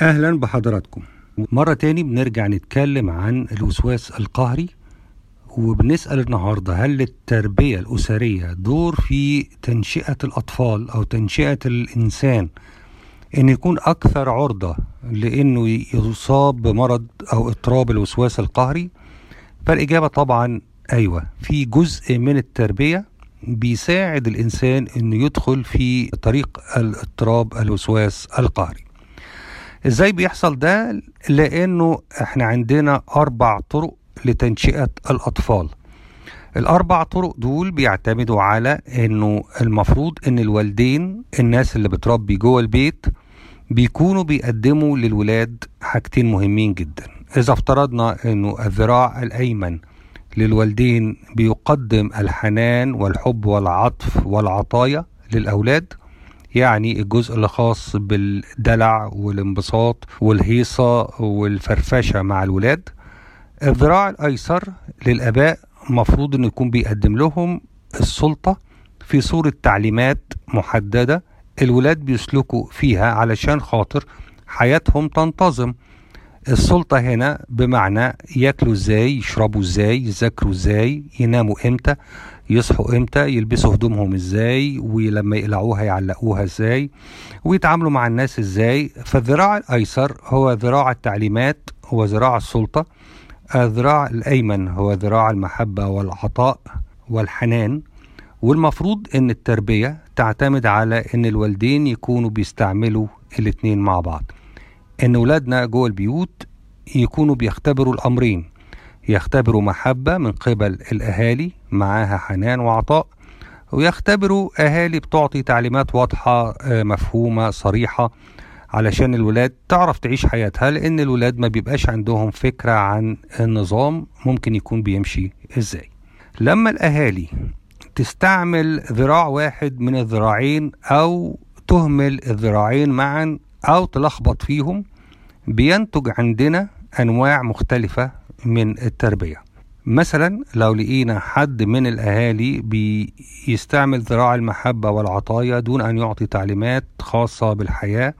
أهلا بحضراتكم. مرة تاني بنرجع نتكلم عن الوسواس القهري وبنسأل النهاردة هل للتربية الأسرية دور في تنشئة الأطفال أو تنشئة الإنسان إن يكون أكثر عرضة لإنه يصاب بمرض أو اضطراب الوسواس القهري؟ فالإجابة طبعا أيوة. في جزء من التربية بيساعد الإنسان إنه يدخل في طريق الاضطراب الوسواس القهري. إزاي بيحصل ده؟ لأنه إحنا عندنا أربع طرق لتنشئة الاطفال. الاربع طرق دول بيعتمدوا على انه المفروض ان الوالدين الناس اللي بتربي جوه البيت بيكونوا بيقدموا للولاد حاجتين مهمين جدا. إذا افترضنا إنه الذراع الأيمن للوالدين بيقدم الحنان والحب والعطف والعطايا للأولاد يعني الجزء اللي خاص بالدلع والانبساط والهيصة والفرفشة مع الولاد. الذراع الأيسر للآباء مفروض أنه يكون بيقدم لهم السلطة في صورة تعليمات محددة الولاد بيسلكوا فيها علشان خاطر حياتهم تنتظم. السلطة هنا بمعنى ياكلوا إزاي يشربوا إزاي يذاكروا إزاي يناموا إمتى يصحوا إمتى يلبسوا هدومهم إزاي ولما يقلعوها يعلقوها إزاي ويتعاملوا مع الناس إزاي. فالذراع الأيسر هو ذراع التعليمات هو ذراع السلطة. الذراع الأيمن هو ذراع المحبة والعطاء والحنان. والمفروض إن التربية تعتمد على إن الوالدين يكونوا بيستعملوا الاتنين مع بعض. إن ولادنا جوه البيوت يكونوا بيختبروا الأمرين. يختبروا محبة من قبل الأهالي معاها حنان وعطاء ويختبروا أهالي بتعطي تعليمات واضحة مفهومة صريحة علشان الولاد تعرف تعيش حياتها لأن الولاد ما بيبقاش عندهم فكرة عن النظام ممكن يكون بيمشي إزاي. لما الأهالي تستعمل ذراع واحد من الذراعين أو تهمل الذراعين معا أو تلخبط فيهم بينتج عندنا أنواع مختلفة من التربية. مثلا لو لقينا حد من الأهالي بيستعمل ذراع المحبة والعطايا دون أن يعطي تعليمات خاصة بالحياة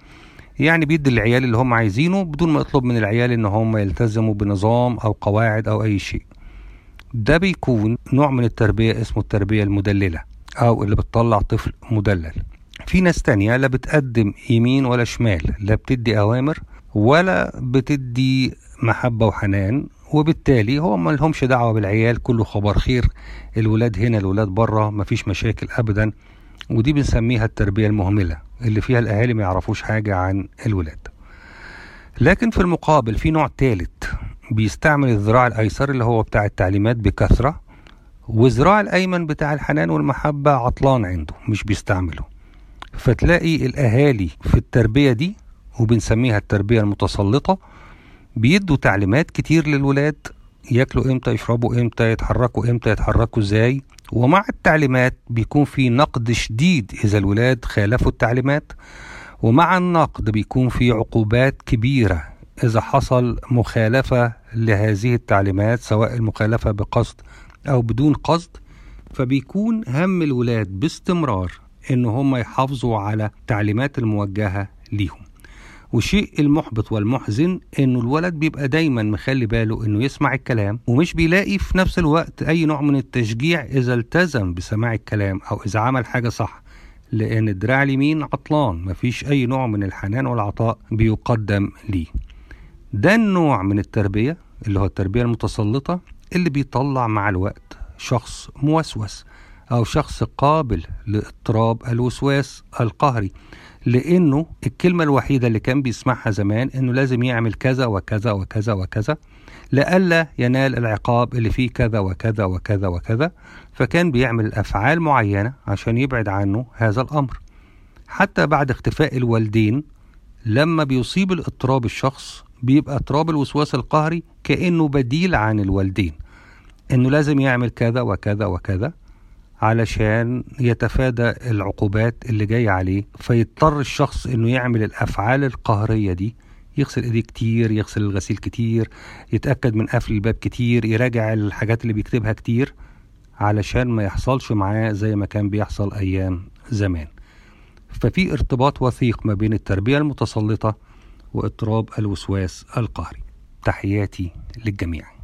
يعني بيدي العيال اللي هم عايزينه بدون ما يطلب من العيال إن هم يلتزموا بنظام أو قواعد أو أي شيء. ده بيكون نوع من التربية اسمه التربية المدللة أو اللي بتطلع طفل مدلل. في ناس تانية لا بتقدم يمين ولا شمال لا بتدي أوامر ولا بتدي محبة وحنان وبالتالي هو ما لهمش دعوة بالعيال كله خبر خير الولاد هنا الولاد بره مفيش مشاكل أبدا. ودي بنسميها التربية المهملة اللي فيها الأهالي ما يعرفوش حاجة عن الولاد. لكن في المقابل في نوع ثالث بيستعمل الذراع الأيسر اللي هو بتاع التعليمات بكثرة والذراع الأيمن بتاع الحنان والمحبة عطلان عنده مش بيستعمله. فتلاقي الأهالي في التربية دي وبنسميها التربية المتسلطة بيدوا تعليمات كتير للولاد. ياكلوا إمتى يشربوا إمتى يتحركوا إمتى يتحركوا إزاي. ومع التعليمات بيكون في نقد شديد إذا الولاد خالفوا التعليمات. ومع النقد بيكون في عقوبات كبيرة إذا حصل مخالفة لهذه التعليمات سواء المخالفة بقصد أو بدون قصد. فبيكون هم الولاد باستمرار. إن هم يحافظوا على التعليمات الموجهة ليهم. والشيء المحبط والمحزن انه الولد بيبقى دايما مخلي باله إنه يسمع الكلام ومش بيلاقي في نفس الوقت أي نوع من التشجيع إذا التزم بسماع الكلام أو إذا عمل حاجة صح. لأن الدراع اليمين عطلان مفيش أي نوع من الحنان والعطاء بيقدم ليه. ده النوع من التربية اللي هو التربية المتسلطة اللي بيطلع مع الوقت شخص موسوس. أو شخص قابل لاضطراب الوسواس القهري لأنه الكلمة الوحيدة اللي كان بيسمعها زمان إنه لازم يعمل كذا وكذا وكذا وكذا لئلا ينال العقاب اللي فيه كذا وكذا وكذا وكذا فكان بيعمل أفعال معينة عشان يبعد عنه هذا الأمر. حتى بعد اختفاء الوالدين لما بيصيب الاضطراب الشخص بيبقى اضطراب الوسواس القهري كأنه بديل عن الوالدين إنه لازم يعمل كذا وكذا وكذا. علشان يتفادى العقوبات اللي جاية عليه فيضطر الشخص إنه يعمل الأفعال القهرية دي يغسل إيديه كتير يغسل الغسيل كتير يتأكد من قفل الباب كتير يراجع الحاجات اللي بيكتبها كتير علشان ما يحصلش معاه زي ما كان بيحصل أيام زمان. ففي ارتباط وثيق ما بين التربية المتسلطة واضطراب الوسواس القهري. تحياتي للجميع.